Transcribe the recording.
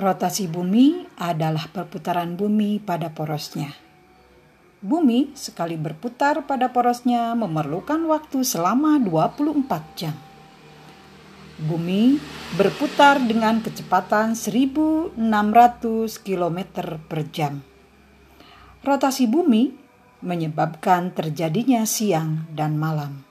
Rotasi bumi adalah perputaran bumi pada porosnya. Bumi sekali berputar pada porosnya memerlukan waktu selama 24 jam. Bumi berputar dengan kecepatan 1600 km per jam. Rotasi bumi menyebabkan terjadinya siang dan malam.